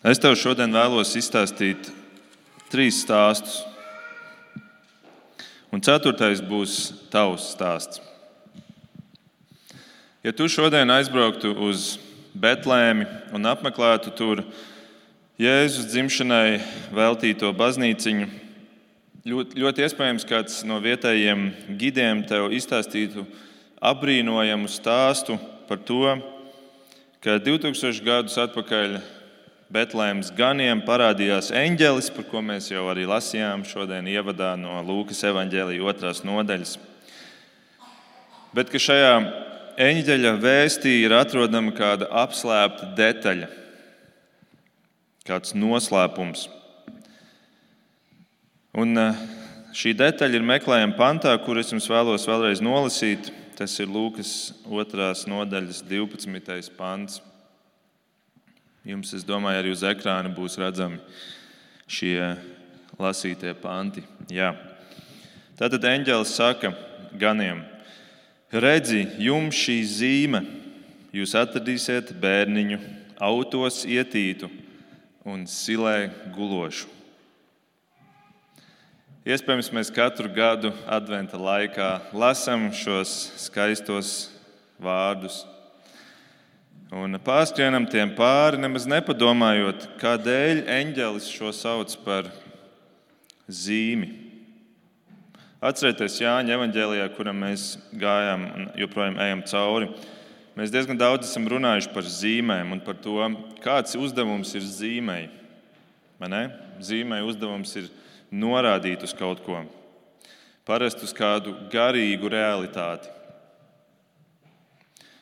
Es tev šodien vēlos izstāstīt trīs stāstus. Un ceturtais būs tavs stāsts. Ja tu šodien aizbrauktu uz Betlēmi un apmeklētu tur Jēzus dzimšanai veltīto baznīciņu, ļoti, ļoti iespējams, kāds no vietējiem gidiem tev izstāstītu apbrīnojamu stāstu par to, ka 2000 gadus atpakaļ Betlēmas ganiem parādījās eņģelis, par ko mēs jau arī lasījām šodien ievadā no Lūkas evanģēlīja otrās nodaļas. Bet šajā eņģeļa vēstī ir atrodama kāda apslēpta detaļa, kāds noslēpums. Un eh, šī detaļa ir meklējama pantā, kur es jums vēlos vēlreiz nolasīt. Tas ir Lūkas otrās nodaļas 12. pants. Jums, es domāju, arī uz ekrāna būs redzami šie lasītie panti. Jā. Tātad eņģēlis saka ganiem: Redzi, jums šī zīme, jūs atradīsiet bērniņu, autos ietītu un silē gulošu. Iespējams, mēs katru gadu adventa laikā lasām šos skaistos vārdus Un pārskrienam tiem pāri, nemaz nepadomājot, kādēļ eņģelis šo sauc par zīmi. Atcerieties, Jāņa evanģēlijā, kuram mēs gājām un joprojām ejam cauri. Mēs diezgan daudz esam runājuši par zīmēm un par to, kāds uzdevums ir zīmei. Zīmei uzdevums ir norādīt uz kaut ko, parasti uz kādu garīgu realitāti.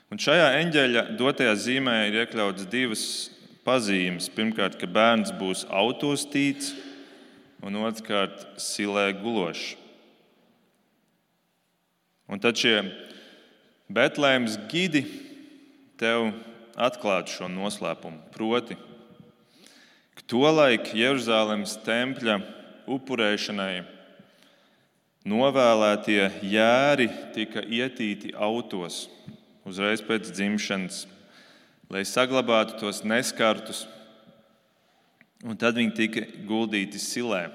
Un šajā eņģeļa dotajā zīmē ir iekļautas divas pazīmes. Pirmkārt, ka bērns būs autostīts, un otrkārt, silē gulošs. Un tad šie Betlēmas gidi tev atklātu šo noslēpumu. Proti, ka tolaik Jeruzalemes tempļa upurēšanai novēlētie jēri tika ietīti autos uzreiz pēc dzimšanas, lai saglabātu tos neskartus, un tad viņi tika guldīti silē.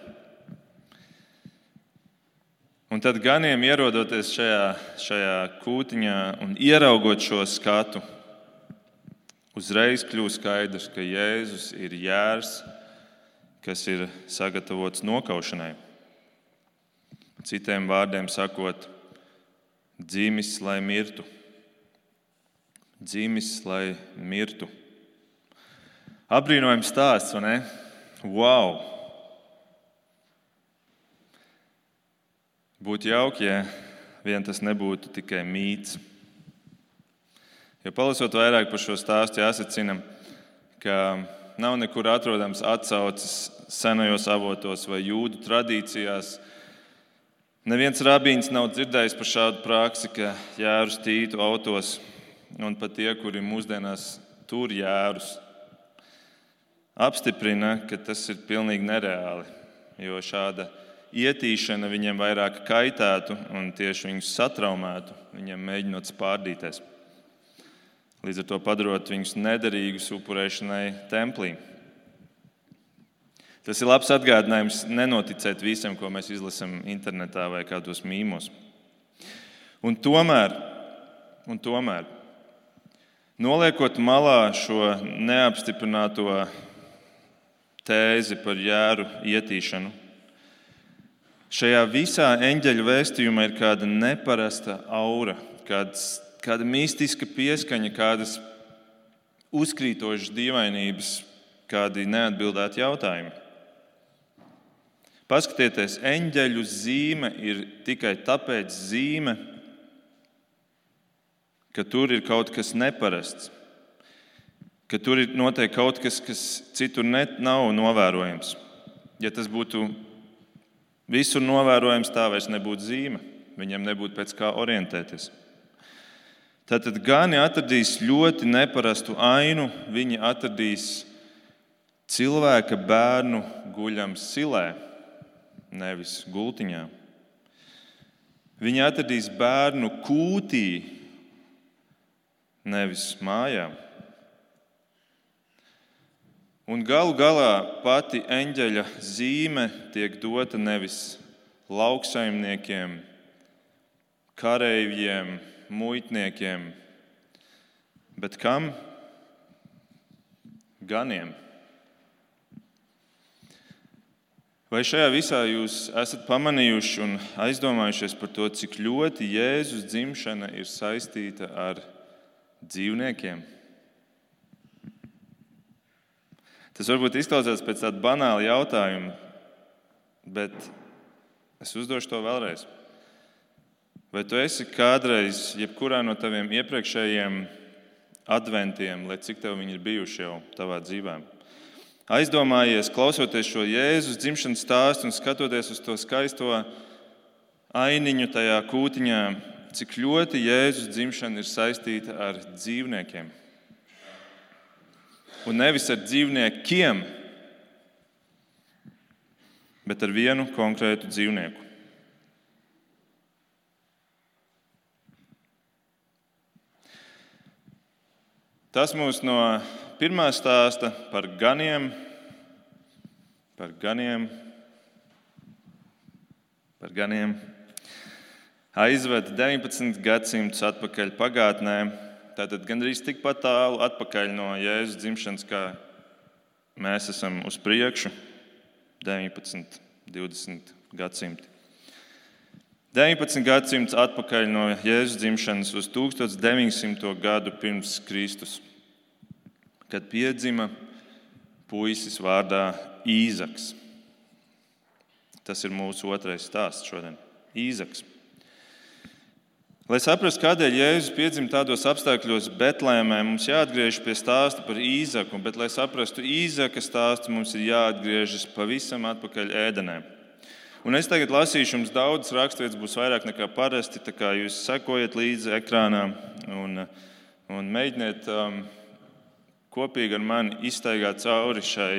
Un tad ganiem ierodoties šajā, šajā kūtiņā un ieraugot šo skatu, uzreiz kļūst skaidrs, ka Jēzus ir jērs, kas ir sagatavots nokaušanai. Citiem vārdiem sakot, dzimis, lai mirtu dzimis, lai mirtu. Apbrīnojams stāsts, vai ne? Wow! Būtu jauki, ja vien tas nebūtu tikai mīts. Jo palasot vairāk par šo stāstu, jāsacina, ka nav nekur atrodams atsauces senajos avotos vai jūdu tradīcijās. Neviens rabīns nav dzirdējis par šādu praksi, ka jērus tītu autos un pat tie, kuri mūsdienās tur jērus, apstiprina, ka tas ir pilnīgi nereāli. Jo šāda ietīšana viņiem vairāk kaitētu un tieši viņus satraumētu, viņiem mēģinot spārdīties. Līdz ar to padarot viņus nederīgus upurēšanai templī. Tas ir labs atgādinājums nenoticēt visam, ko mēs izlasām internetā vai kādos mīmos. Un tomēr, un tomēr Noliekot malā šo neapstiprināto tēzi par jēru ietīšanu, šajā visā eņģeļa vēstījumā ir kāda neparasta aura, kāds, kāda mistiska pieskaņa, kādas uzkrītošas dīvainības, kādi neatbildēti jautājumi. Paskatieties, eņģeļu zīme ir tikai tāpēc zīme, ka tur ir kaut kas neparasts, ka tur ir noteikti kaut kas, kas citur net, nav novērojams. Ja tas būtu visur novērojams, tā vairs nebūtu zīme. Viņam nebūtu pēc kā orientēties. Tātad gani atradīs ļoti neparastu ainu. Viņi atradīs cilvēka bērnu guļam silē, nevis gultiņā. Viņi atradīs bērnu kūtī, nevis mājām. Un galu galā pati eņģeļa zīme tiek dota nevis lauksaimniekiem, kareiviem, muitniekiem, bet kam? Ganiem. Vai šajā visā jūs esat pamanījuši un aizdomājušies par to, cik ļoti Jēzus dzimšana ir saistīta ar dzīvniekiem? Tas varbūt izklausās pēc tāda banāla jautājuma, bet es uzdošu to vēlreiz. Vai tu esi kādreiz, jebkurā no taviem iepriekšējiem adventiem, lai cik tev viņi ir bijuši jau tavā dzīvēm? Aizdomājies, klausoties šo Jēzus dzimšanas stāstu un skatoties uz to skaisto ainiņu tajā kūtiņā, cik ļoti Jēzus dzimšana ir saistīta ar dzīvniekiem. Un nevis ar dzīvniekiem, bet ar vienu konkrētu dzīvnieku. Tas mūs no pirmā stāsta par ganiem, par ganiem, par ganiem aizved 19 gadsimtus atpakaļ pagātnē. Tātad gandrīz tikpat tālu atpakaļ no Jēzus dzimšanas, kā mēs esam uz priekšu, 19, 20 gadsimti. 19 gadsimts atpakaļ no Jēzus dzimšanas uz 1900. gadu pirms Kristus kad piedzima puisis vārdā Īzaks. Tas ir mūsu otrais stāsts šodien. Īzaks. Lai saprastu, kādēļ Jēzus piedzima tādos apstākļos Betlēmē, mums jāatgriežas pie stāsta par Īzaku, bet, lai saprastu Īzaka stāstu, mums ir jāatgriežas pavisam atpakaļ ēdenē. Un es tagad lasīšu jums daudzas raksturvietas, būs vairāk nekā parasti. Kā jūs sekojat līdzi ekrānā un, un mēģiniet um, kopīgi ar mani iztaigāt cauri šai,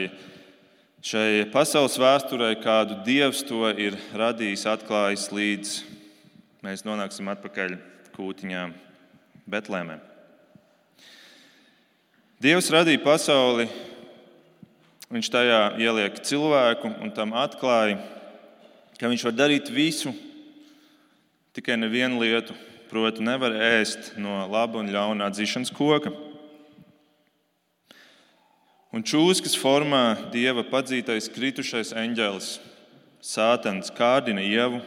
šai pasaules vēsturē, kādu dievs to ir radījis, atklājis līdz mēs nonāksim atpakaļ kūtiņā Betlēmē. Dievs radīja pasauli, viņš tajā ieliek cilvēku un tam atklāja, ka viņš var darīt visu, tikai nevienu lietu, proti, nevar ēst no laba un ļauna atzīšanas koka. Un čūskas formā dieva padzītais kritušais eņģelis, Sātans, kārdina ievu,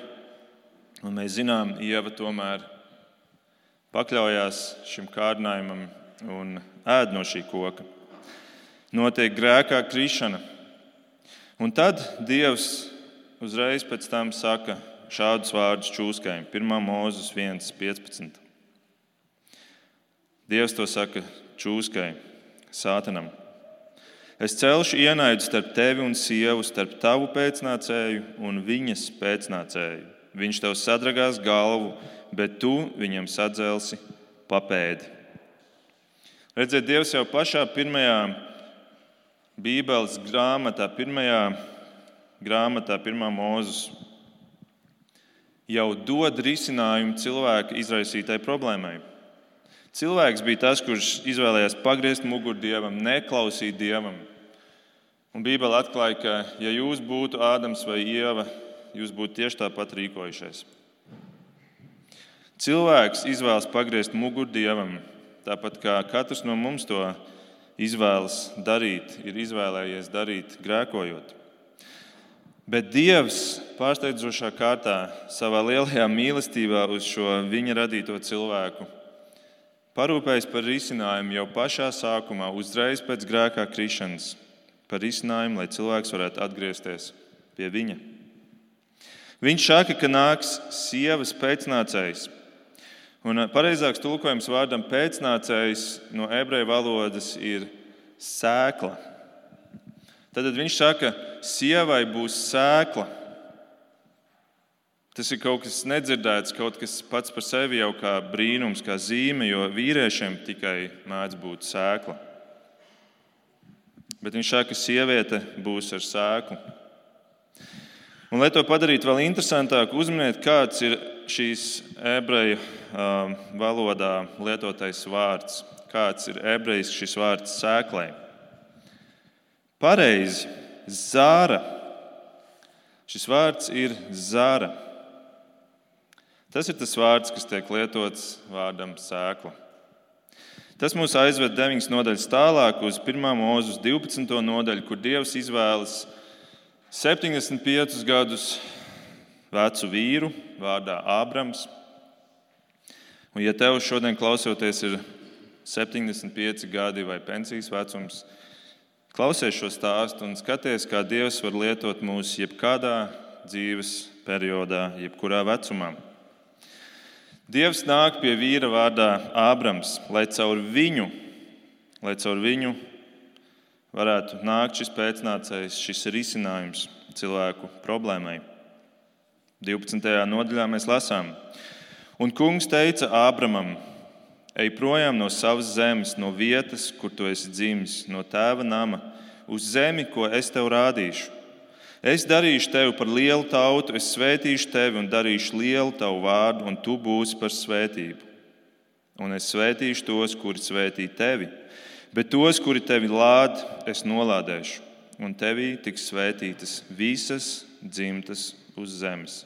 un mēs zinām, ieva tomēr pakļaujās šim kārdinājumam un ēd no šī koka. Notiek grēkā krišana. Un tad Dievs uzreiz pēc tam saka šādus vārdus čūskai, 1. mūzes 1.15. Dievs to saka čūskai, Sātanam. Es celšu ienaidu starp tevi un sievu, starp tavu pēcnācēju un viņas pēcnācēju. Viņš tev sadragās galvu, bet tu viņam sadzelsi papēdi. Redziet, Dievs jau pašā pirmajā Bībeles grāmatā, pirmajā grāmatā, pirmā mūzes, jau dod risinājumu cilvēka izraisītai problēmai. Cilvēks bija tas, kurš izvēlējās pagriezt muguru dievam, neklausīt dievam. Un Bībele atklāja, ka, ja jūs būtu Ādams vai Ieva, jūs būtu tieši tāpat rīkojušies. Cilvēks izvēlas pagriezt muguru dievam, tāpat kā katrs no mums to izvēlas darīt, ir izvēlējies darīt, grēkojot. Bet Dievs pārsteidzošā kārtā, savā lielajā mīlestībā uz šo viņa radīto cilvēku, parūpējas par risinājumu jau pašā sākumā, uzreiz pēc grēkā krišanas, par risinājumu, lai cilvēks varētu atgriezties pie viņa. Viņš saka, ka nāks sievas pēcnācējs. Un pareizāks tulkojums vārdam pēcnācējs no ebreju valodas ir sēkla. Tad viņš saka, ka sievai būs sēkla, Tas ir kaut kas nedzirdēts, kaut kas pats par sevi jau kā brīnums, kā zīme, jo vīriešiem tikai mēdz būt sēkla. Bet viņš saka, ka sieviete būs ar sēklu. Un, lai to padarītu vēl interesantāku, uzminiet, kāds ir šīs ebreju um, valodā lietotais vārds. Kāds ir ebrejas šis vārds sēklai? Pareizi, zāra. Šis vārds ir zāra. Tas ir tas vārds, kas tiek lietots vārdam sēkla. Tas mūs aizved 9 nodaļas tālāk uz 1. mūzes 12. nodaļu, kur Dievs izvēlas 75 gadus vecu vīru vārdā Ābrams. Un, ja tev šodien klausoties ir 75 gadi vai pensijas vecums, klausies šo stāstu un skaties, kā Dievs var lietot mūs jebkādā dzīves periodā, jebkurā vecumā. Dievs nāk pie vīra vārdā Ābrams, lai caur viņu, lai caur viņu varētu nākt šis pēcnācējs, šis risinājums cilvēku problēmai. 12. nodaļā mēs lasām, un kungs teica Ābramam: Ej projām no savas zemes, no vietas, kur tu esi dzimis, no tēva nama, uz zemi, ko es tev rādīšu. Es darīšu tevi par lielu tautu, es svētīšu tevi un darīšu lielu tavu vārdu, un tu būsi par svētību. Un es svētīšu tos, kuri svētī tevi, bet tos, kuri tevi lād, es nolādēšu, un tevī tiks svētītas visas dzimtas uz zemes.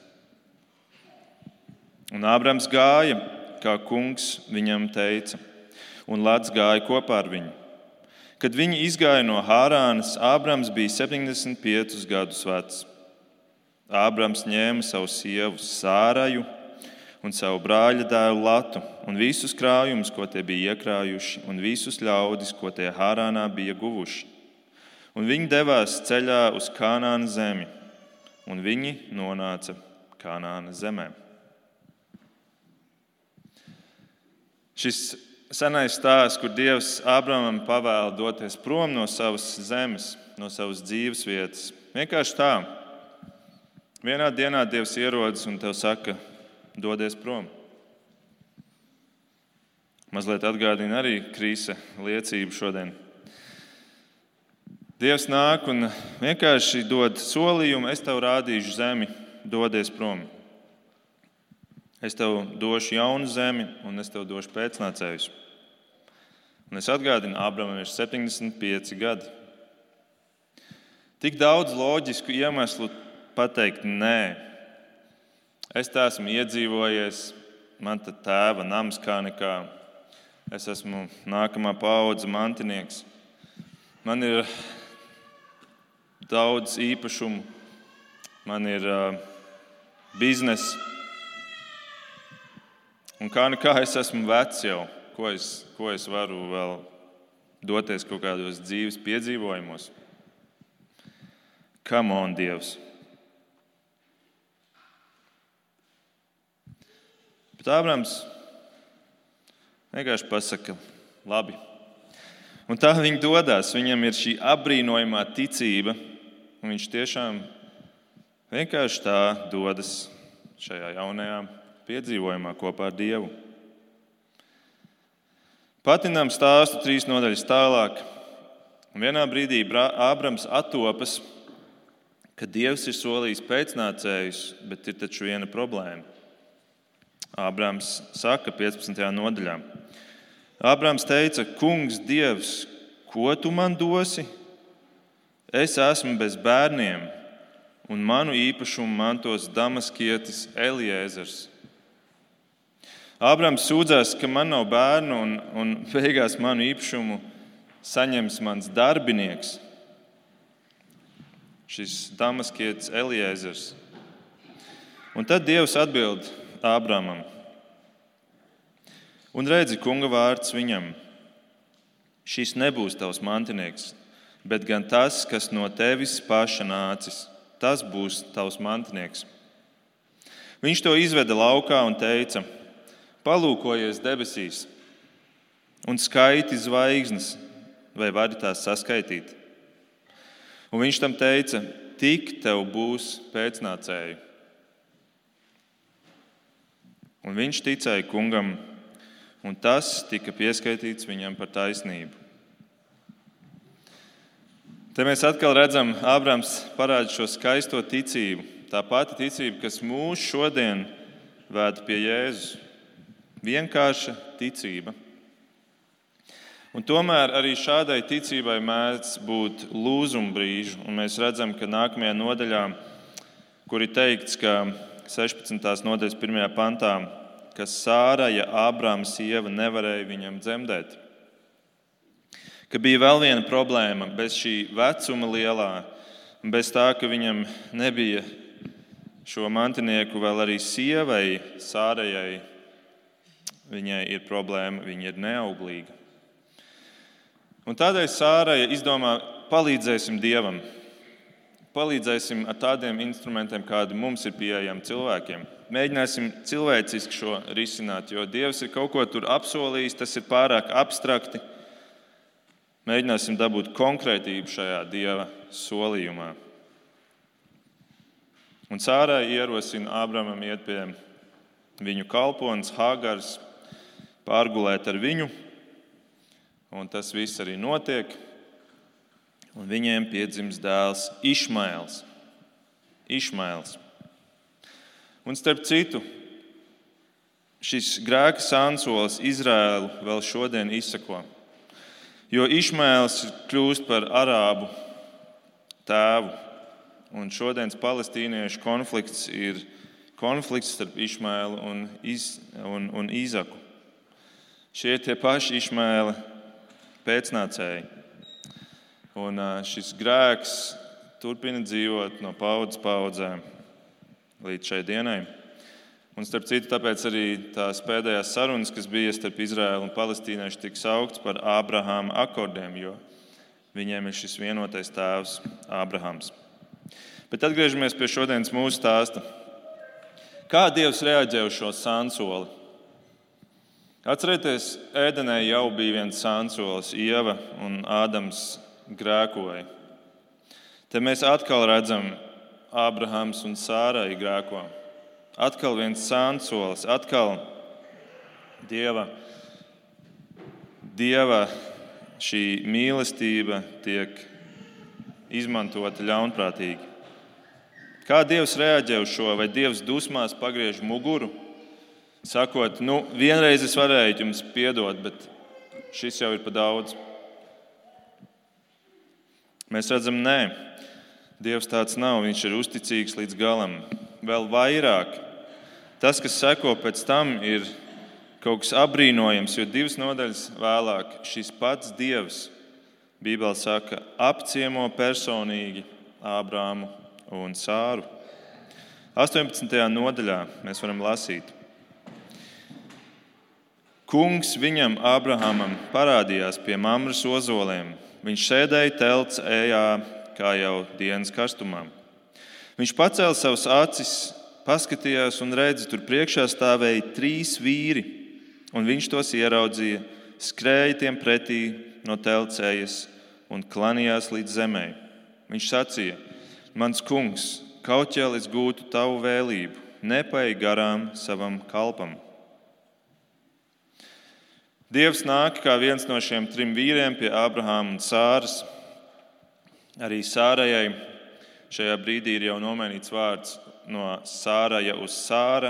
Un Ābrams gāja, kā kungs viņam teica, un Lats gāja kopā ar viņu. Kad viņi izgāja no Hārānas, Ābrams bija 75 gadus vecs. Ābrams ņēma savu sievu Sāraju un savu brāļa dēlu Latu un visus krājumus, ko tie bija iekrājuši, un visus ļaudis, ko tie Hārānā bija guvuši. Un viņi devās ceļā uz Kanāna zemi un viņi nonāca Kanāna zemē. Šis senais stāsts, kur Dievs Ābramam pavēla doties prom no savas zemes, no savas dzīves vietas. Vienkārši tā. Vienā dienā Dievs ierodas un te saka, dodies prom. Mazliet atgādina arī krīze liecību šodien. Dievs nāk un vienkārši dod solījumu, es tev rādīšu zemi, dodies prom. Es tev došu jaunu zemi, un es tev došu pēcnācējus. Un es atgādinu, Ābramam ir 75 gadi. Tik daudz loģisku iemeslu pateikt nē. Es tā esmu iedzīvojies, man te tēva nams kā nekā. Es esmu nākamā paudze mantinieks. Man ir daudz īpašumu, man ir uh, biznesa. Un kā nekā es esmu vecs jau, ko es, ko es varu vēl doties kaut kādos dzīves piedzīvojumos. Kam on Dievs? Bet Ābrams vienkārši pasaka, labi. Un tā viņi dodas. Viņam ir šī apbrīnojamā ticība, Un viņš tiešām vienkārši tā dodas šajā jaunajā piedzīvojumā kopā ar Dievu. Patinām stāstu trīs nodaļas tālāk. Un vienā brīdī Ābrams attopas, ka Dievs ir solījis pēcnācējus, bet ir taču viena problēma. Ābrams saka 15. nodaļā. Ābrams teica, Kungs, Dievs, ko tu man dosi? Es esmu bez bērniem, un manu īpašumu mantos Damaskietis Eliezers. Ābrams sūdzās, ka man nav bērnu, un, un beigās manu īpašumu saņems mans darbinieks, šis Damaskietis Eliezers. Un tad Dievs atbild Ābramam. Un redzi, kunga vārds viņam: Šis nebūs tavs mantinieks, bet gan tas, kas no tevis paša nācis. Tas būs tavs mantinieks. Viņš to izveda laukā un teica: Palūkojies debesīs un skaiti zvaigznes, vai vari tās saskaitīt. Un viņš tam teica: Tik tev būs pēcnācēji. Un viņš ticēja kungam, un tas tika pieskaitīts viņam par taisnību. Te mēs atkal redzam, Ābrams parāda šo skaisto ticību. Tā pati ticība, kas mūs šodien vēd pie Jēzus. Vienkārša ticība. Un tomēr arī šādai ticībai mēdz būt lūzuma brīži. Mēs redzam, ka nākamajā nodaļā, kur ir teikts, ka 16. nodaļas 1. pantā, ka Sāraja Ābrāma sieva nevarēja viņam dzemdēt. Ka bija vēl viena problēma bez šī vecuma lielā, bez tā, ka viņam nebija šo mantinieku, vēl arī sievai, Sārajai, viņai ir problēma, viņa ir neauglīga. Un tādēļ Sārai izdomā, palīdzēsim Dievam. Palīdzēsim ar tādiem instrumentiem, kādi mums ir pieejami cilvēkiem. Mēģināsim cilvēciski šo risināt, jo Dievs ir kaut ko tur apsolījis, tas ir pārāk abstrakti. Mēģināsim dabūt konkrētību šajā Dieva solījumā. Un Sārai ierosina Ābramam iet pie viņu kalpones, Hāgars, pārgulēt ar viņu Un tas viss arī notiek. Un viņiem piedzimst dēls Išmails. Išmails. Un starp citu, šis grēka sānsolis Izrēlu vēl šodien izsako. Jo Išmails kļūst par arābu tēvu. Un šodienas palestīniešu konflikts ir konflikts starp Išmailu un, Iz, un, un Īzaku. Šie tie paši Išmaili pēcnācēji. Un šis grēks turpina dzīvot no paudzes paudzēm līdz šai dienai. Un, starp citu, tāpēc arī tās pēdējās sarunas, kas bija starp Izraēlu un Palestīniešu, tika sauktas par Ābrahāma akordiem, jo viņiem ir šis vienotais tēvs, Ābrahāms. Bet atgriežamies pie šodienas mūsu stāsta. Kā Dievs reaģēja uz šo sānsoli? Atcerieties, ēdenē jau bija viens sānsolis, Ieva un Ādams grēkoja. Te mēs atkal redzam, Ābrahams un Sārai grēko. Atkal viens sānsolis, atkal Dieva, Dieva šī mīlestība tiek izmantota ļaunprātīgi. Kā Dievs reaģē uz šo? Vai Dievs dusmās pagriež muguru? sakot, nu, vienreiz es varēju jums piedot, bet šis jau ir par daudz. Mēs redzam, nē, Dievs tāds nav. Viņš ir uzticīgs līdz galam. Vēl vairāk, tas, kas seko pēc tam, ir kaut kas apbrīnojams, jo divas nodaļas vēlāk šis pats Dievs, Bībelē saka, apciemo personīgi Ābrāmu un Sāru. 18. nodaļā mēs varam lasīt. Kungs viņam, Abrahamam, parādījās pie mamras ozoliem. Viņš sēdēja telts ejā, kā jau dienas karstumā. Viņš pacēla savus acis, paskatījās un redzi, tur priekšā stāvēja trīs vīri, un viņš tos ieraudzīja, skrēja tiem pretī no telcējas un klanījās līdz zemē. Viņš sacīja: Mans kungs, kaut ķēlis gūtu tavu vēlību, nepai garām savam kalpam. Dievs nāk kā viens no šiem trim vīriem pie Ābrahāma un Sāras. Arī Sārajai šajā brīdī ir jau nomainīts vārds no Sāraja uz Sāra.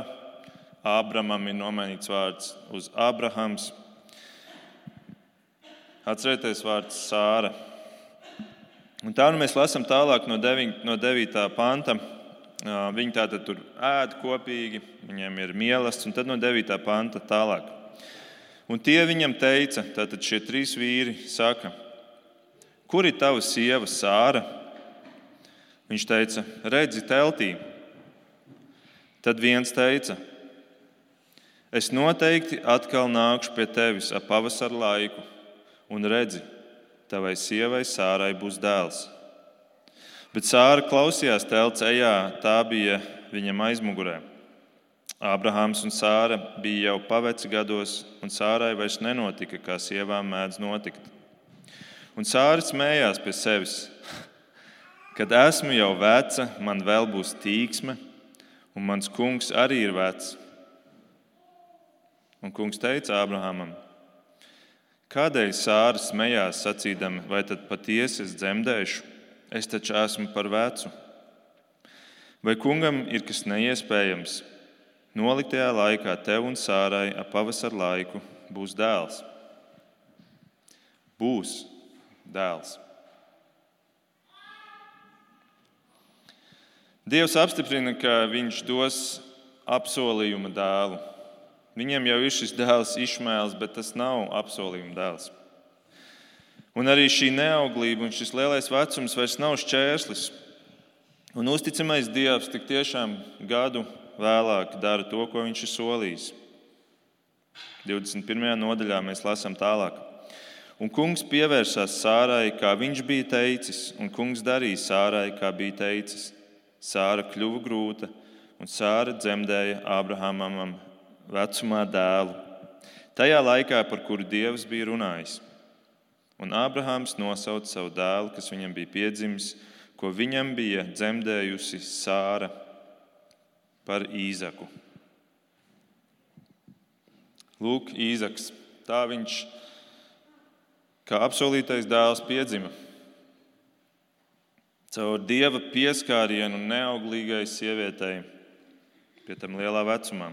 Ābramam ir nomainīts vārds uz Ābrahams. Atcerieties vārds Sāra. Un tā nu mēs lasām tālāk no 9. No 9. panta. Viņi tātad tur ēd kopīgi, viņiem ir mīlestības, un tad no 9. panta tālāk. Un tie viņam teica, tātad šie trīs vīri saka, kur ir tava sieva Sāra? Viņš teica, redzi, teltī. Tad viens teica, es noteikti atkal nākšu pie tevis ap pavasara laiku, un redzi, tavai sievai Sārai būs dēls. Bet Sāra klausījās telts ejā, tā bija viņam aizmugurē. Ābrahāms un Sāra bija jau paveci gados, un Sārai vairs nenotika, kā sievām mēdz notikt. Un Sāra smējās pie sevis: Kad esmu jau veca, man vēl būs tīksme, un mans kungs arī ir vecs. Un kungs teica Ābrahamam: Kādēļ Sāra smējās, sacīdama, vai tad patiesi es dzemdēšu? Es taču esmu par vecu. Vai kungam ir kas neiespējams? Noliktajā laikā tev un Sārai ap pavasara laiku būs dēls. būs dēls. Dievs apstiprina, ka viņš dos apsolījuma dēlu. Viņiem jau ir šis dēls Išmēls, bet tas nav apsolījuma dēls. Un arī šī neauglība un šis lielais vecums vairs nav šķērslis. Un uzticamais Dievs tik tiešām gadu vēlāk dara to, ko viņš ir solījis. 21. nodaļā mēs lasām tālāk. Un kungs pievērsās Sārai, kā viņš bija teicis, un kungs darīja Sārai, kā bija teicis. Sāra kļuva grūta, un Sāra dzemdēja Ābrahamam vecumā dēlu. Tajā laikā, par kuru Dievs bija runājis. Un Ābrahāms nosauca savu dēlu, kas viņam bija piedzimis, ko viņam bija dzemdējusi Sāra par īzaku. Lūk, īzaks. Tā viņš kā apsolītais dēls piedzima. Caur dieva pieskārienu neauglīgai sievietei, pie tam lielā vecumā.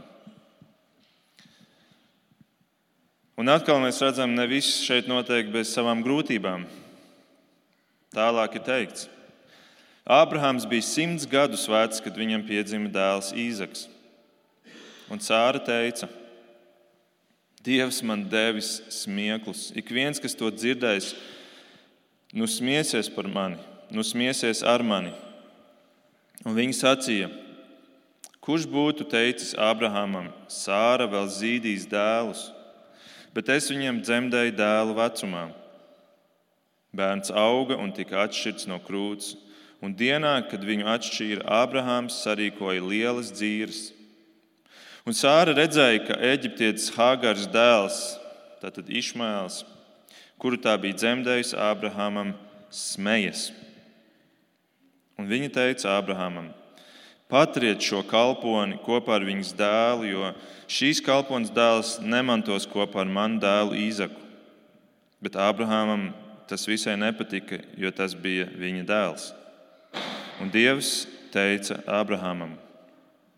Un atkal mēs redzam, ka ne viss šeit notiek bez savām grūtībām. Tālāk ir teikts, Ābrahāms bija simts gadus vecs, kad viņam piedzima dēls Īzaks. Un Cāra teica, Dievs man devis smieklus. Ik viens, kas to dzirdējis, nu smiesies par mani, nu smiesies ar mani. Un viņi sacīja, kurš būtu teicis Ābrahamam, Sāra vēl zīdīs dēlus, bet es viņam dzemdēju dēlu vecumā. Bērns auga un tika atšķirts no krūts un dienā, kad viņu atšķīra Ābrahāms, sarīkoja lielas dzīves. Un Sāra redzēja, ka eģiptietis Hāgars dēls, tātad Išmaels, kuru tā bija dzemdējusi Ābrahamam, smejas. Un viņa teica Ābrahamam: Paturiet šo kalponi kopā ar viņas dēlu, jo šīs kalpones dēls nemantos kopā ar manu dēlu Īzaku. Bet Ābrahamam tas visai nepatika, jo tas bija viņa dēls. Un Dievs teica Abrahamam: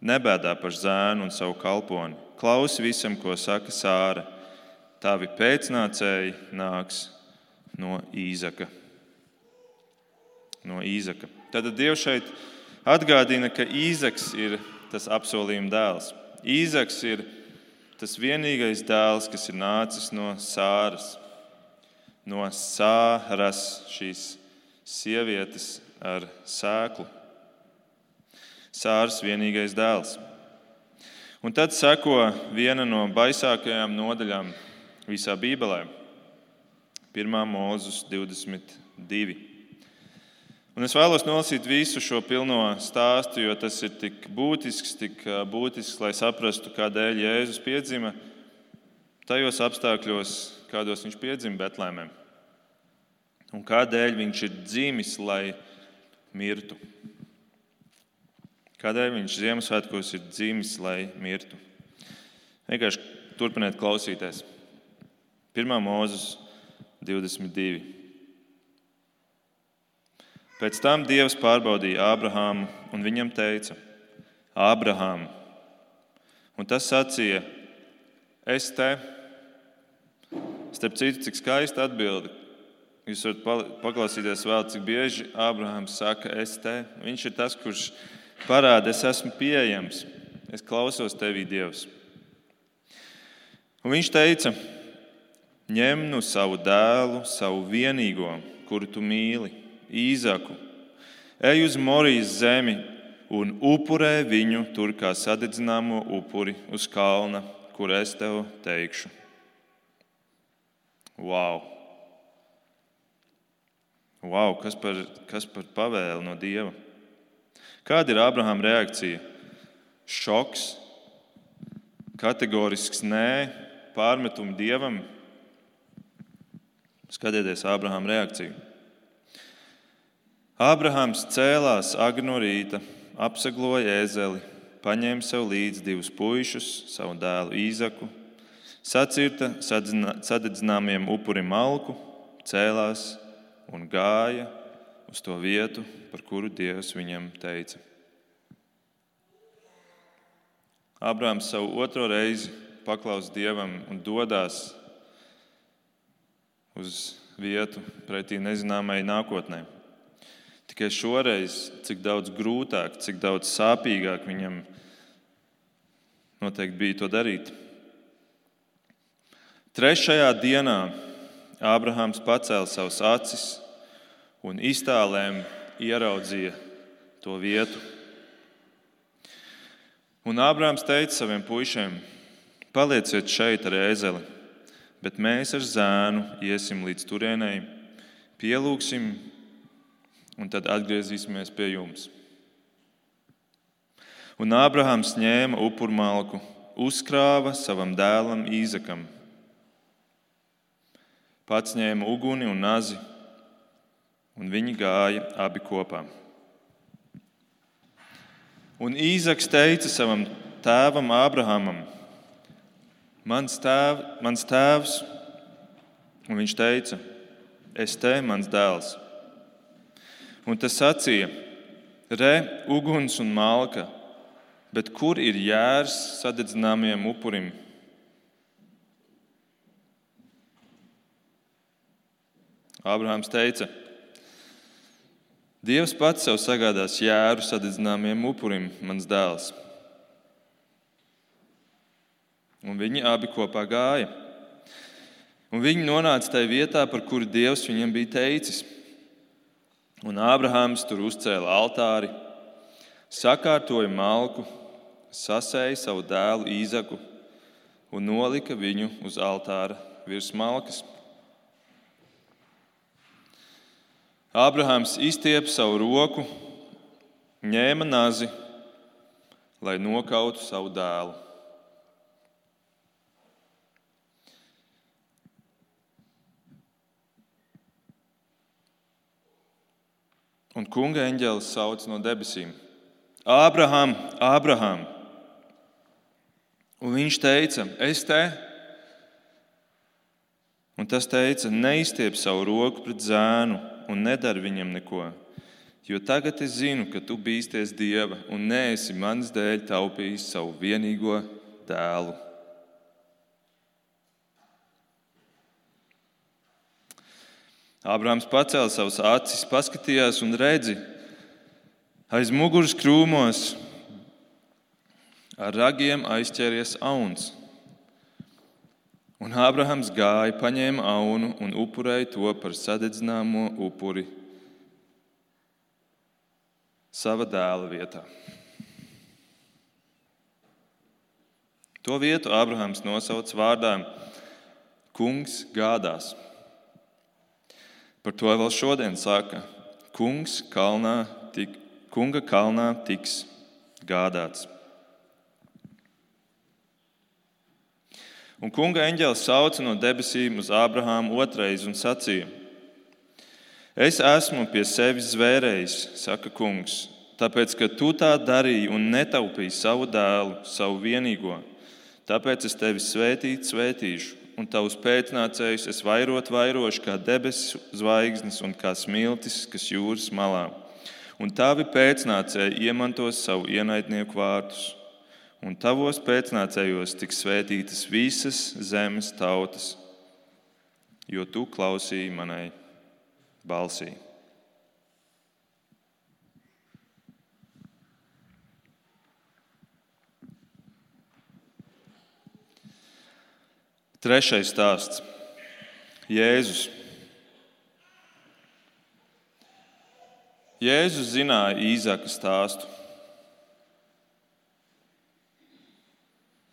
Nebēdā par zēnu un savu kalponi, klausi visam, ko saka Sāra. Tavi pēcnācēji nāks no Īzaka. No Īzaka. Tad Dievs šeit atgādina, ka Īzaks ir tas apsolījuma dēls. Īzaks ir tas vienīgais dēls, kas ir nācis no Sāras, no Sāras, šīs sievietes ar sēklu. Sārs vienīgais dēls. Un tad seko viena no baisākajām nodaļām visā Bībelē - 1. mūzus 22. Un es vēlos nolasīt visu šo pilno stāstu, jo tas ir tik būtisks, tik būtisks, lai saprastu, kādēļ Jēzus piedzima tajos apstākļos, kādos viņš piedzima Betlēmē. Un kādēļ viņš ir dzimis, lai mirtu. Kādēļ viņš Ziemassvētkos ir dzimis, lai mirtu? Vienkārši turpiniet klausīties. 1. mūzes 22. Pēc tam Dievs pārbaudīja Ābrahāmu un viņam teica: Ābrahām, un tas sacīja: Es te, starp citu, cik skaisti atbildi, Jūs varat paklausīties vēl, cik bieži Ābrahāms saka, es te. Viņš ir tas, kurš parāda, es esmu pieejams, es klausos tevī, Dievs. Un viņš teica, ņem nu savu dēlu, savu vienīgo, kuru tu mīli, īzaku, ej uz Morijas zemi un upurē viņu tur kā sadedzināmo upuri uz kalna, kur es tev teikšu. Wow! Wow, kas par, kas par pavēli no Dieva? Kāda ir Abrahama reakcija? Šoks, kategorisks nē, pārmetumi Dievam. Skatieties, Abrahama reakciju. Abrahams cēlās agri no rīta, apsagloja ēzeli, paņēma sev līdzi divus puišus, savu dēlu Īzaku, sacirta sadedzināmiem upurim malku, cēlās un gāja uz to vietu, par kuru Dievs viņam teica. Abrahams savu otro reizi paklaus Dievam un dodas uz vietu pretī nezināmai nākotnē. Tikai šoreiz, cik daudz grūtāk, cik daudz sāpīgāk viņam noteikti bija to darīt. Trešajā dienā Ābrahāms pacēla savus acis un iztālēm ieraudzīja to vietu. Un Ābrāms teica saviem puišiem: Palieciet šeit ar ēzeli, bet mēs ar zēnu iesim līdz turienei, pielūgsim un tad atgriezīsimies pie jums. Un Ābrahams ņēma upurmalku, uzkrāva savam dēlam Īzakam. Pats ņēma uguni un nazi, un viņi gāja abi kopā. Un Īzaks teica savam tēvam Ābrahamam: Mans, tēv, mans tēvs, un viņš teica: Es te, mans dēls. Un tas sacīja: Re, uguns un malka, bet kur ir jērs sadedzināmajam upurim? Ābrahāms teica: Dievs pats sev sagādās jēru sadedzināmajam upurim, mans dēls. Un viņi abi kopā gāja. Un viņi nonāca tajā vietā, par kuru Dievs viņiem bija teicis. Un Ābrahāms tur uzcēla altāri, sakārtoja malku, sasēja savu dēlu Īzaku un nolika viņu uz altāra virs malkas. Ābrahāms izstiepa savu roku, ņēma nazi, lai nokautu savu dēlu. Un kunga eņģēlis sauc no debesīm: Ābraham, Ābraham! Un viņš teica: Es te! Un tas teica: Neizstiep savu roku pret zēnu un nedara viņam neko. Jo tagad es zinu, ka tu bīsties dieva un neesi manas dēļ taupījis savu vienīgo dēlu. Ābrāms pacēla savas acis, paskatījās un redzi, aiz muguras krūmos ar ragiem aizķēries auns. Un Ābrahams gāja, paņēma aunu un upurēja to par sadedzināmo upuri sava dēla vietā. To vietu Ābrahams nosauca vārdā Kungs gādās. Par to vēl šodien saka, kungs kalnā, tik, kunga kalnā tiks gādāts. Un kunga eņģēlis sauca no debesīm uz Ābrahāmu otrais un sacīja: Es esmu pie sevis zvērējis, saka kungs, tāpēc, ka tu tā darīji un netaupīji savu dēlu, savu vienīgo. Tāpēc es tevi svētīt, svētīšu un tavus pēcnācējus es vairot vairošu kā debesu zvaigznes un kā smiltis, kas jūras malā. Un tavi pēcnācēji iemantos savu ienaidnieku vārtus, un tavos pēcnācējos tiks svētītas visas zemes tautas, jo tu klausīji manai balsī. Trešais stāsts - Jēzus. Jēzus zināja īzāka stāstu.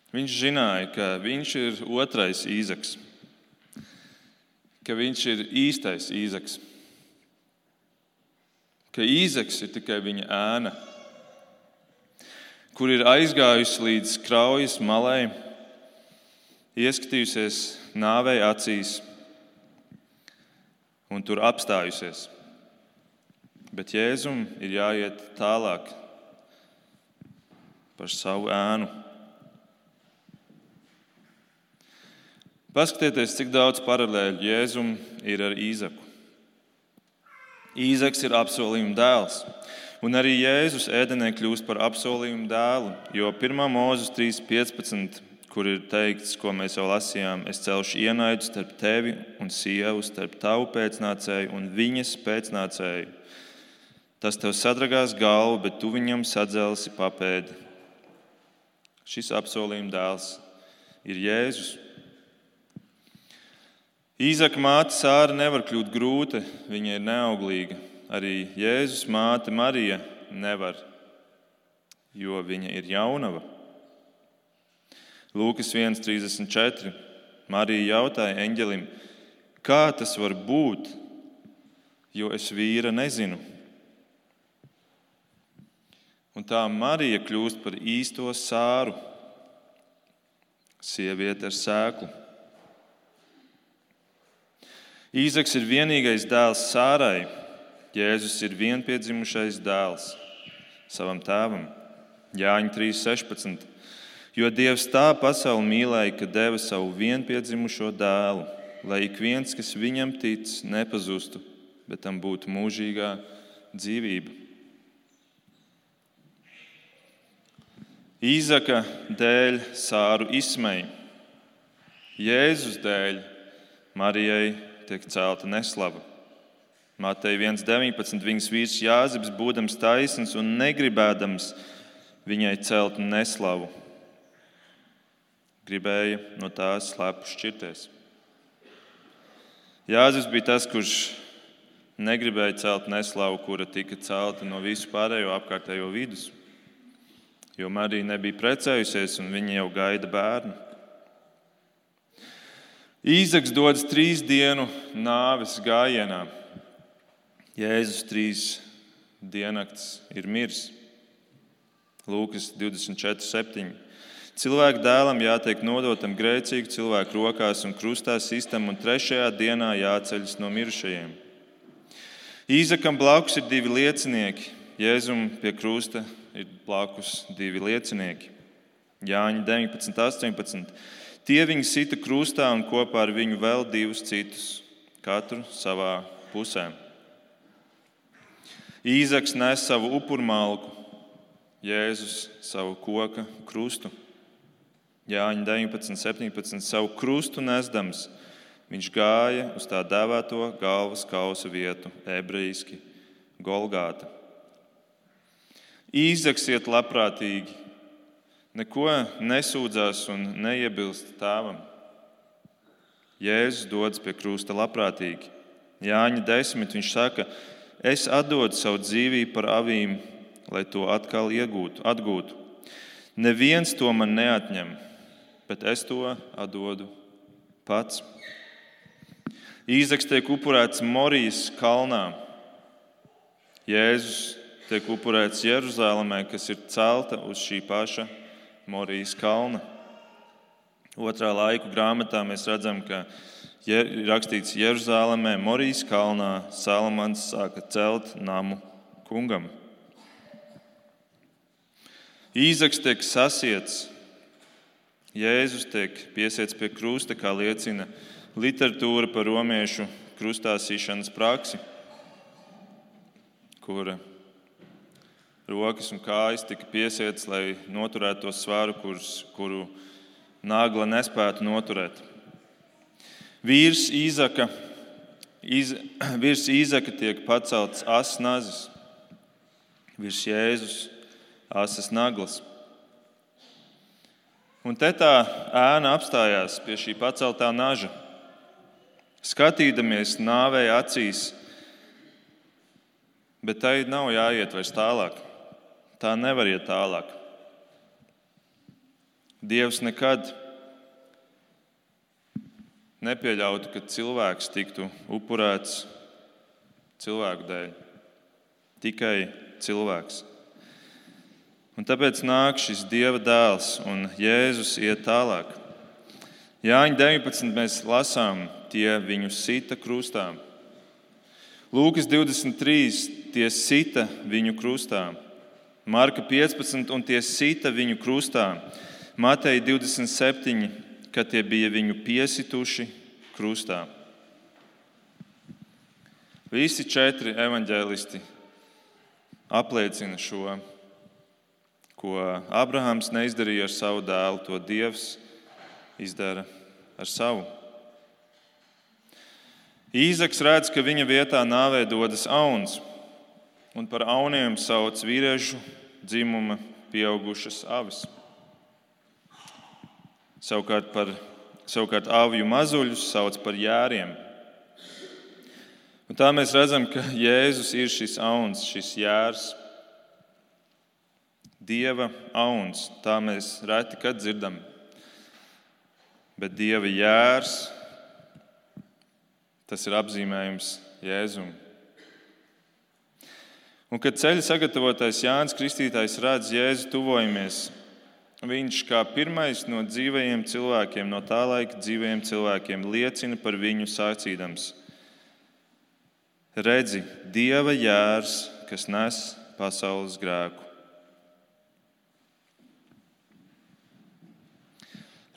Viņš zināja, ka viņš ir otrais īzaks, ka viņš ir īstais īzaks, ka īzaks ir tikai viņa ēna, kur ir aizgājusi līdz kraujas malai ieskatījusies nāvei acīs un tur apstājusies. Bet Jēzum ir jāiet tālāk par savu ēnu. Paskatieties, cik daudz paralēļu Jēzum ir ar Īzaku. Īzaks ir apsolījuma dēls. Un arī Jēzus ēdenē kļūst par apsolījumu dēlu, jo 1. mūzes 3.15 kur ir teikts, ko mēs jau lasījām, es celšu ienaidu starp tevi un sievu, starp tavu pēcnācēju un viņas pēcnācēju. Tas tev sadragās galvu, bet tu viņam sadzelsi papēdi. Šis apsolījuma dēls ir Jēzus. Īzaka māte Sāra nevar kļūt grūta, viņa ir neauglīga. Arī Jēzus māte Marija nevar, jo viņa ir jaunava. Lūkas 1,34. Marija jautāja eņģelim, kā tas var būt, jo es vīra nezinu. Un tā Marija kļūst par īsto sāru, sieviete ar sēklu. Īzaks ir vienīgais dēls Sārai. Jēzus ir vienpiedzimušais dēls savam tēvam. Jāņa 3.16. Jo Dievs tā pasauli mīlēja, ka deva savu vienpiedzimušo dēlu, lai ik viens, kas viņam tic, nepazustu, bet tam būtu mūžīgā dzīvība. Īzaka dēļ sāru izsmeja, Jēzus dēļ Marijai tiek celta neslava. Mateja 1,19. Viņas vīrs Jāzeps, būdams taisns un negribēdams viņai celt neslavu, gribēja no tās slēpu šķirties. Jāzeps bija tas, kurš negribēja celt neslavu, kura tika celta no visu pārējo apkārtējo vidus. Jo Marija nebija precējusies, un viņa jau gaida bērnu. Īzaks dodas trīs dienu nāves gājienā. Jēzus trīs diennakts ir miris. Lūkas 24, 7. Cilvēka dēlam jātiek nodotam grēcīgu cilvēku rokās un krustā sistam, un trešajā dienā jāceļas no mirušajiem. Īzakam blakus ir divi liecinieki. Jēzum pie krusta ir blakus divi liecinieki. Jāņa 19, 18. Tie viņu sita krustā un kopā ar viņu vēl divus citus, katru savā pusē. Īzaks nes savu upurmalku, Jēzus savu koka krustu. Jāņa 19, 17. savu krustu nesdams, viņš gāja uz tā dēvēto galvas kausa vietu, ebrejiski Golgāta. Īzaks iet labprātīgi, neko nesūdzās un neiebilst tēvam. Jēzus dodas pie krusta labprātīgi. Jāņa desmit viņš saka, es atdodu savu dzīvību par avīm, lai to atkal iegūtu, atgūtu. Neviens to man neatņem, bet es to atdodu pats. Īzaks tiek upurēts Morijas kalnā. Jēzus tiek upurēts Jeruzalemē, kas ir celta uz šī paša Morijas kalna. Otrā laika grāmatā mēs redzam, ka ir rakstīts Jeruzalemē, Morijas kalnā, Salamans sāka celt namu kungam. Īzaks tiek sasiets, Jēzus tiek piesiets pie krusta, kā liecina literatūra par romiešu krustāsīšanas praksi, kura rokas un kājas tika piesietas, lai noturētu to svaru, kurus, kuru nagla nespētu noturēt. Vīrs Īzaka, iz, virs Īzaka tiek pacelts asins nazis, virs Jēzus asins naglas. Un te tā ēna apstājās pie šī paceltā naža. Skatīdamies nāvēja acīs, bet tai nav jāiet vairs tālāk. Tā nevar iet tālāk. Dievs nekad nepieļautu, ka cilvēks tiktu upurēts cilvēku dēļ. Tikai cilvēks. Un tāpēc nāk šis Dieva dēls un Jēzus iet tālāk. Jāņa 19. mēs lasām, tie viņu sita krustā. Lūkas 23. tie sita viņu krustā. Marka 15, un tie sita viņu krustā. Mateja 27, kad tie bija viņu piesituši krustā. Visi četri evaņģēlisti apliecina šo, ko Abrahams neizdarīja ar savu dēlu, to Dievs izdara ar savu. Īzaks redz, ka viņa vietā nāvē dodas auns, un par auniem sauc vīriešu dzimuma pieaugušas avis. Savukārt, par, savukārt aviju mazuļus sauc par jēriem. Un tā mēs redzam, ka Jēzus ir šis auns, šis jērs, Dieva auns. Tā mēs reti kad dzirdam. Bet Dieva jērs Tas ir apzīmējums Jēzum. Un, kad ceļa sagatavotais Jānis Kristītājs redz Jēzu tuvojamies, viņš kā pirmais no dzīvajiem cilvēkiem, no tā laika dzīvajiem cilvēkiem, liecina par viņu sācīdams: Redzi, Dieva jērs, kas nes pasaules grēku.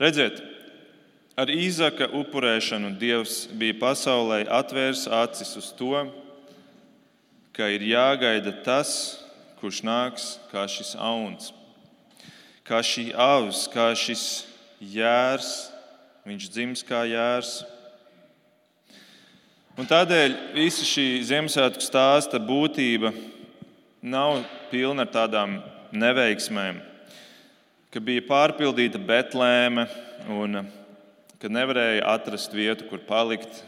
Redziet, Ar īzaka upurēšanu Dievs bija pasaulē atvērs acis uz to, ka ir jāgaida tas, kurš nāks kā šis auns, kā šī avs, kā šis jērs. Viņš dzims kā jērs. Un tādēļ visa šī Ziemassvētku stāsta būtība nav pilna ar tādām neveiksmēm, ka bija pārpildīta Betlēme un kad nevarēja atrast vietu, kur palikt.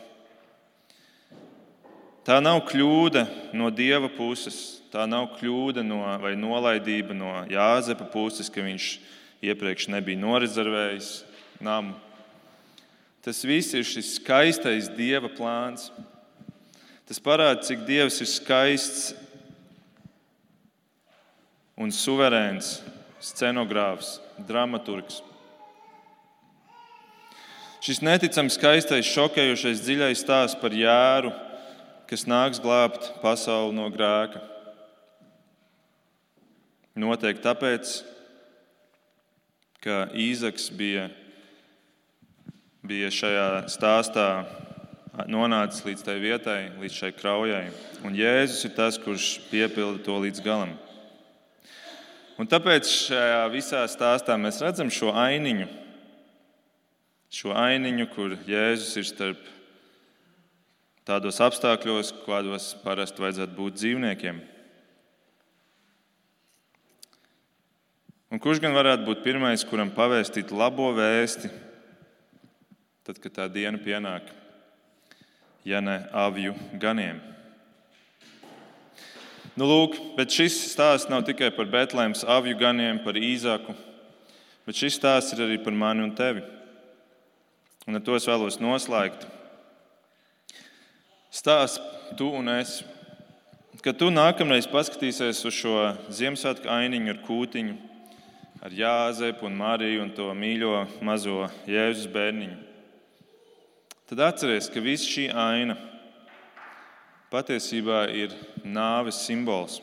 Tā nav kļūda no dieva puses, tā nav kļūda no, vai nolaidība no Jāzepa puses, ka viņš iepriekš nebija norezervējis namu. Tas viss ir šis skaistais dieva plāns. Tas parāda, cik dievs ir skaists un suverēns scenogrāfs, dramaturgs. Šis neticami skaistais, šokējošais, dziļais stāsts par jēru, kas nāks glābt pasauli no grēka. Noteikti tāpēc, ka Īzaks bija, bija šajā stāstā nonācis līdz tai vietai, līdz šai kraujai. Un Jēzus ir tas, kurš piepilda to līdz galam. Un tāpēc šajā visā stāstā mēs redzam šo ainiņu šo ainiņu, kur Jēzus ir starp tādos apstākļos, kādos parasti vajadzētu būt dzīvniekiem. Un kurš gan varētu būt pirmais, kuram pavēstīt labo vēsti, tad, kad tā diena pienāk, ja ne avju ganiem? Nu, lūk, bet šis stāsts nav tikai par Betlēmas avju ganiem, par īzāku, bet šis stāsts ir arī par mani un tevi. Un ar to es vēlos noslēgt. Stāsts tu un es. Kad tu nākamreiz paskatīsies uz šo Ziemassvētku ainiņu ar kūtiņu, ar Jāzepu un Mariju un to mīļo mazo Jēzus bērniņu, tad atceries, ka visa šī aina patiesībā ir nāves simbols.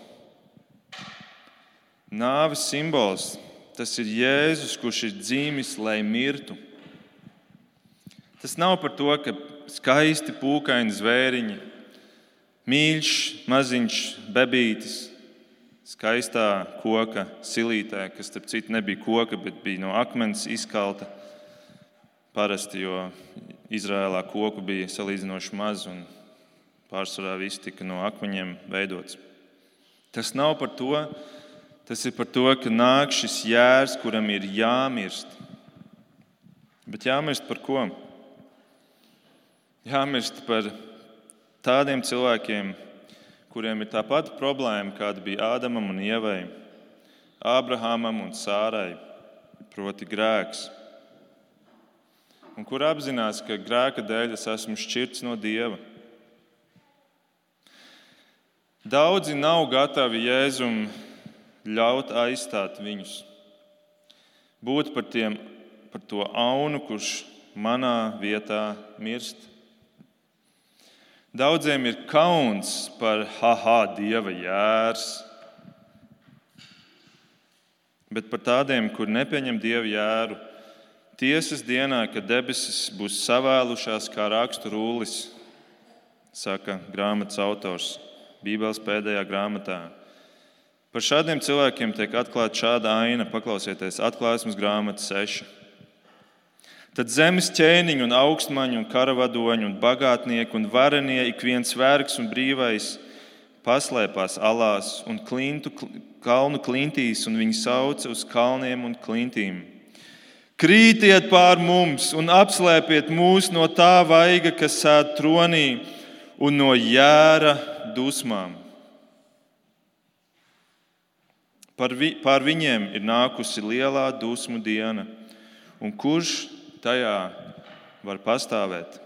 Nāves simbols tas ir Jēzus, kurš ir dzīvis, lai mirtu Tas nav par to, ka skaisti pūkaini zvēriņi, mīļš, maziņš bebītis, skaistā koka silītē, kas, starp citu, nebija koka, bet bija no akmens izkalta. Parasti, jo Izrēlā koku bija salīdzinoši maz un pārsvarā viss tika no akmeņiem veidots. Tas nav par to, tas ir par to, ka nāk šis jērs, kuram ir jāmirst. Bet jāmirst par ko? Jāmirst par tādiem cilvēkiem, kuriem ir tā pati problēma, kāda bija Ādamam un Ievai, Ābrahamam un Sārai, proti, grēks. Un kur apzinās, ka grēka dēļ es esmu šķirts no Dieva. Daudzi nav gatavi Jēzum ļaut aizstāt viņus, būt par, tiem, par to aunu, kurš manā vietā mirst. Daudziem ir kauns par haha, dieva jērs. Bet par tādiem, kur nepieņem dieva jēru, tiesas dienā, kad debesis būs savēlušās kā rakstu rūlis, saka grāmatas autors Bībeles pēdējā grāmatā. Par šādiem cilvēkiem tiek atklāta šāda aina, paklausieties, atklāsmes grāmata 6. Tad zemes ķēniņi un augstmaņi un karavadoņi un bagātnieki un varenie, ik viens vergs un brīvais, paslēpās alās un klintu, kalnu klintīs, un viņi sauca uz kalniem un klintīm. Krītiet pār mums un apslēpiet mūs no tā vaiga, kas sēž tronī, un no jēra dusmām. Par, vi, par viņiem ir nākusi lielā dusmu diena, un kurš tajā var pastāvēt?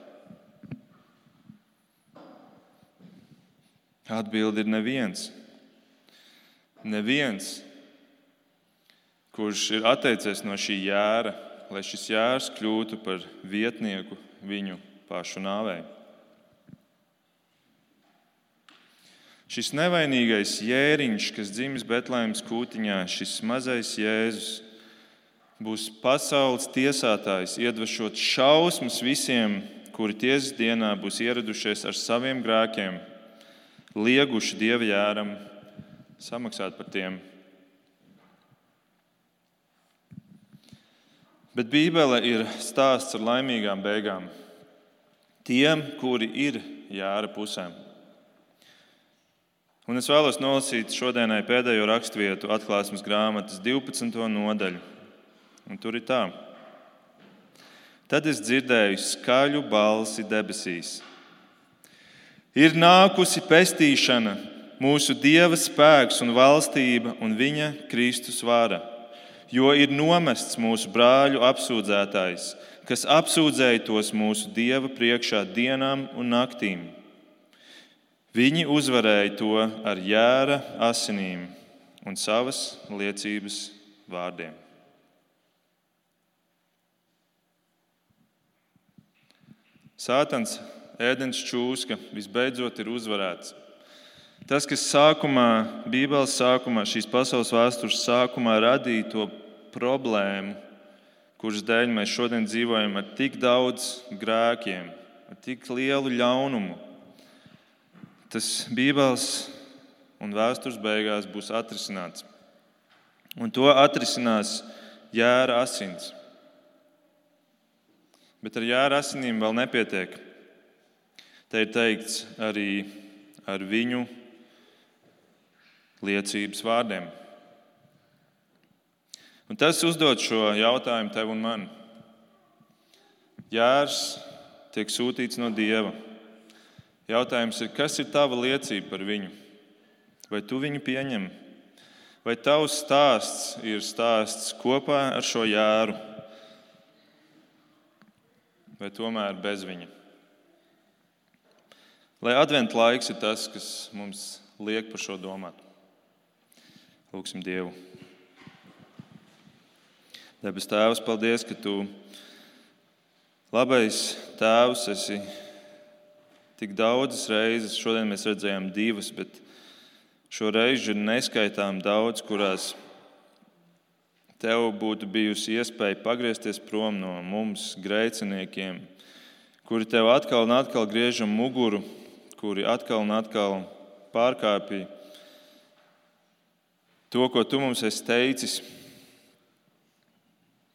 Atbildi ir neviens. Neviens, kurš ir atteicies no šī jēra, lai šis jērs kļūtu par vietnieku viņu pašu nāvei. Šis nevainīgais jēriņš, kas dzimis Betlēmas kūtiņā, šis mazais Jēzus, būs pasaules tiesātājs, iedvešot šausmas visiem, kuri tiesas dienā būs ieradušies ar saviem grēkiem, lieguši dieva jēram, samaksāt par tiem. Bet Bībele ir stāsts ar laimīgām beigām. Tiem, kuri ir jāra pusēm. Un es vēlos nolasīt šodienai pēdējo raksturvietu atklāsmes grāmatas 12. nodaļu. Un tur ir tā. Tad es dzirdēju skaļu balsi debesīs. Ir nākusi pestīšana, mūsu Dieva spēks un valstība un viņa Kristus vara, jo ir nomests mūsu brāļu apsūdzētājs, kas apsūdzēja tos mūsu Dieva priekšā dienām un naktīm Viņi uzvarēja to ar jēra asinīm un savas liecības vārdiem. Sātans, ēdens čūska, visbeidzot ir uzvarēts. Tas, kas sākumā, Bībeles sākumā, šīs pasaules vēstures sākumā radīja to problēmu, kuras dēļ mēs šodien dzīvojam ar tik daudz grēkiem, ar tik lielu ļaunumu, tas Bībeles un vēstures beigās būs atrisināts. Un to atrisinās jēra asins. Bet ar jēra asinīm vēl nepietiek. Te ir teikts arī ar viņu liecības vārdiem. Un tas uzdod šo jautājumu tev un man. Jērs tiek sūtīts no Dieva. Jautājums ir, kas ir tava liecība par viņu? Vai tu viņu pieņem? Vai tavs stāsts ir stāsts kopā ar šo jēru, vai tomēr bez viņa? Lai adventu laiks ir tas, kas mums liek par šo domāt. Lūksim Dievu. Debes Tēvs, paldies, ka Tu labais Tēvs esi Tik daudzas reizes, šodien mēs redzējām divas, bet šo reizi ir neskaitām daudz, kurās tev būtu bijusi iespēja pagriezties prom no mums, grēciniekiem, kuri tev atkal un atkal griežam muguru, kuri atkal un atkal pārkāpja to, ko tu mums esi teicis.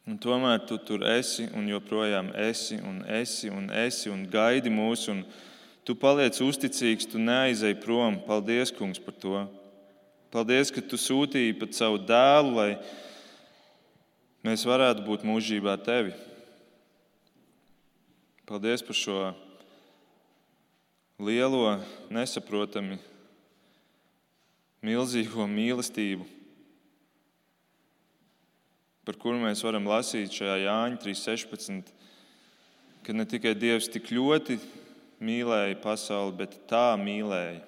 Un tomēr tu tur esi un joprojām esi un esi un esi un gaidi mūsu. Un Tu paliec uzticīgs, tu neaizej prom. Paldies, Kungs, par to. Paldies, ka tu sūtīji pat savu dēlu, lai mēs varētu būt mūžībā tevi. Paldies par šo lielo, nesaprotami milzīgo mīlestību, par kuru mēs varam lasīt šajā Jāņa 3.16. Ka ne tikai Dievs tik ļoti mīlēja pasauli, bet tā mīlēja.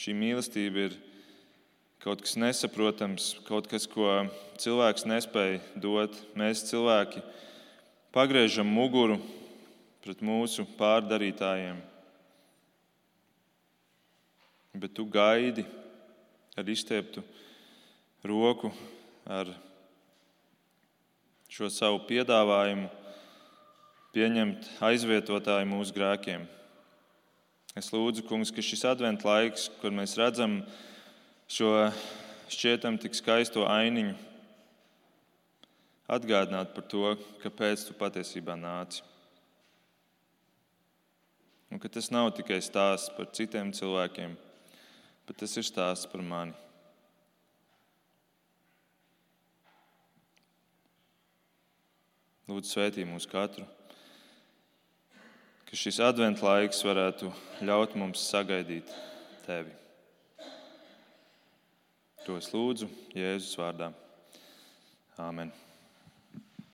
Šī mīlestība ir kaut kas nesaprotams, kaut kas, ko cilvēks nespēja dot. Mēs cilvēki pagriežam muguru pret mūsu pārdarītājiem. Bet tu gaidi ar izstieptu roku, ar šo savu piedāvājumu pieņemt aizvietotāju mūsu grēkiem. Es lūdzu, kungs, ka šis adventu laiks, kur mēs redzam šo šķietam tik skaisto ainiņu, atgādināt par to, kāpēc tu patiesībā nāci. Un ka tas nav tikai stāsts par citiem cilvēkiem, bet tas ir stāsts par mani. Lūdzu, svētī mūs katru, ka šis adventu laiks varētu ļaut mums sagaidīt tevi. To es lūdzu Jēzus vārdā. Āmen.